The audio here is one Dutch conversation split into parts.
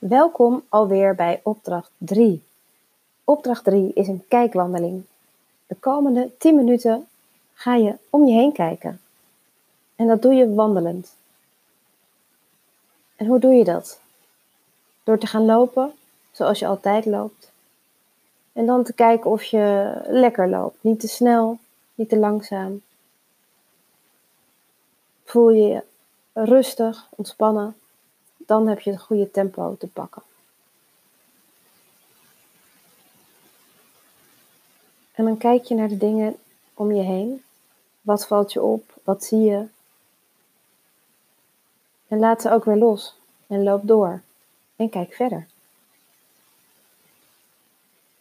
Welkom alweer bij opdracht 3. Opdracht 3 is een kijkwandeling. De komende 10 minuten ga je om je heen kijken. En dat doe je wandelend. En hoe doe je dat? Door te gaan lopen, zoals je altijd loopt. En dan te kijken of je lekker loopt. Niet te snel, niet te langzaam. Voel je je rustig, ontspannen dan heb je het goede tempo te pakken. En dan kijk je naar de dingen om je heen. Wat valt je op? Wat zie je? En laat ze ook weer los en loop door en kijk verder.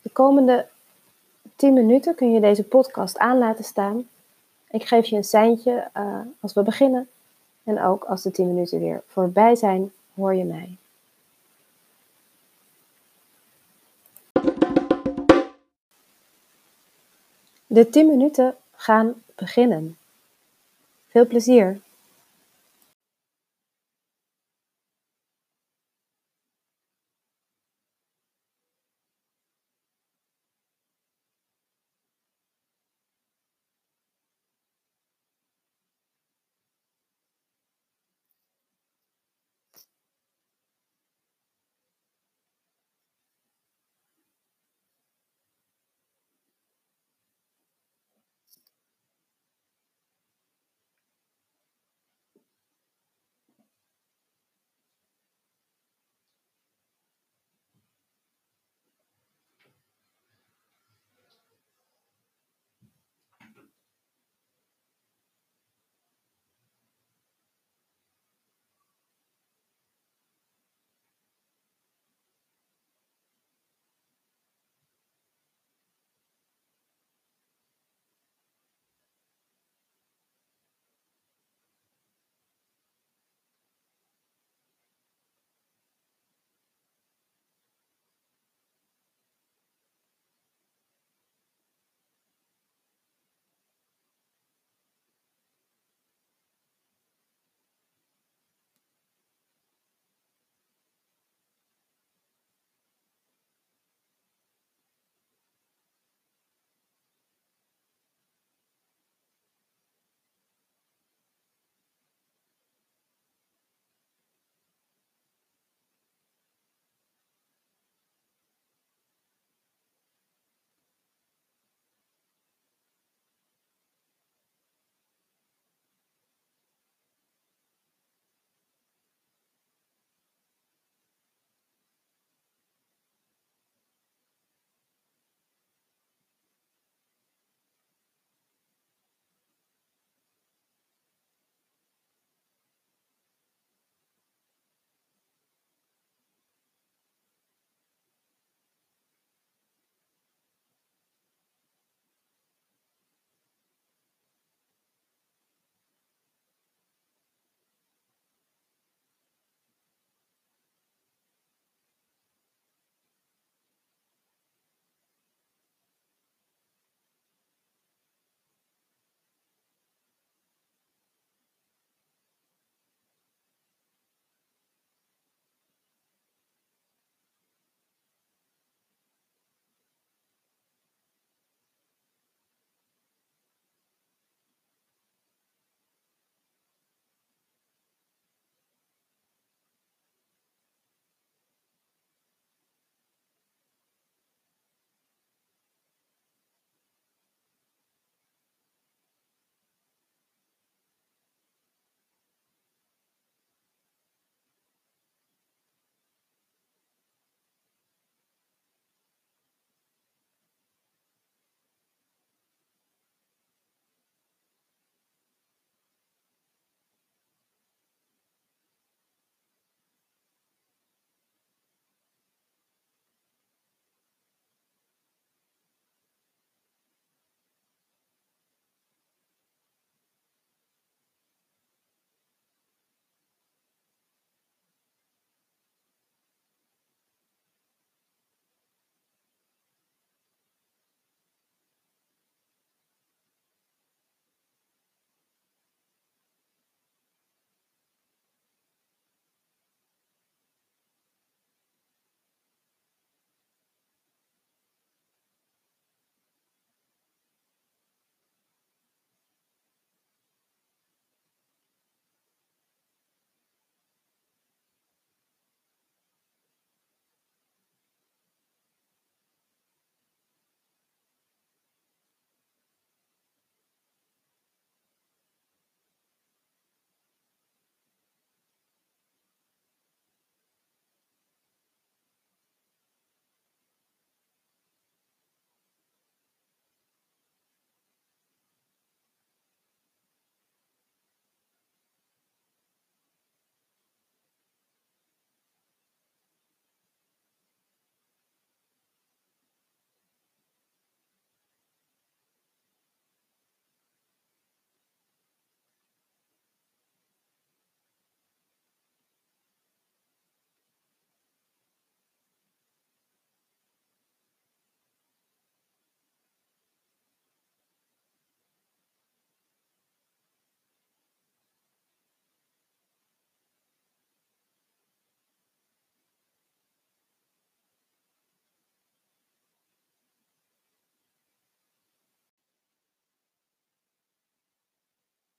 De komende 10 minuten kun je deze podcast aan laten staan. Ik geef je een seintje uh, als we beginnen en ook als de 10 minuten weer voorbij zijn hoor je mij. De 10 minuten gaan beginnen. Veel plezier!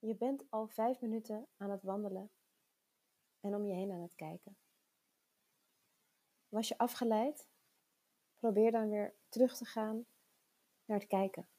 Je bent al vijf minuten aan het wandelen en om je heen aan het kijken. Was je afgeleid? Probeer dan weer terug te gaan naar het kijken.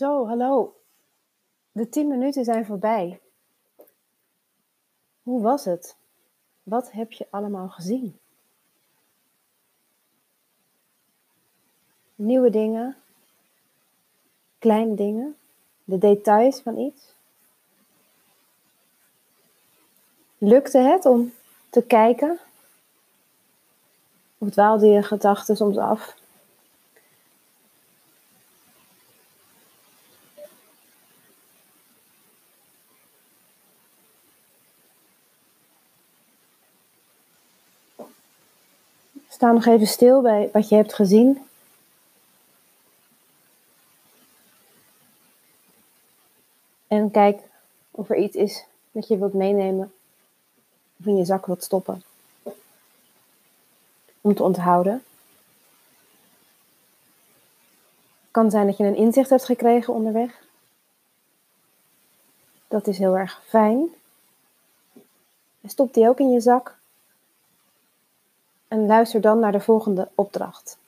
Zo, hallo. De tien minuten zijn voorbij. Hoe was het? Wat heb je allemaal gezien? Nieuwe dingen, kleine dingen, de details van iets. Lukte het om te kijken? Of dwaalde je gedachten soms af? Sta nog even stil bij wat je hebt gezien. En kijk of er iets is dat je wilt meenemen of in je zak wilt stoppen. Om te onthouden. Het kan zijn dat je een inzicht hebt gekregen onderweg. Dat is heel erg fijn. Stop die ook in je zak. En luister dan naar de volgende opdracht.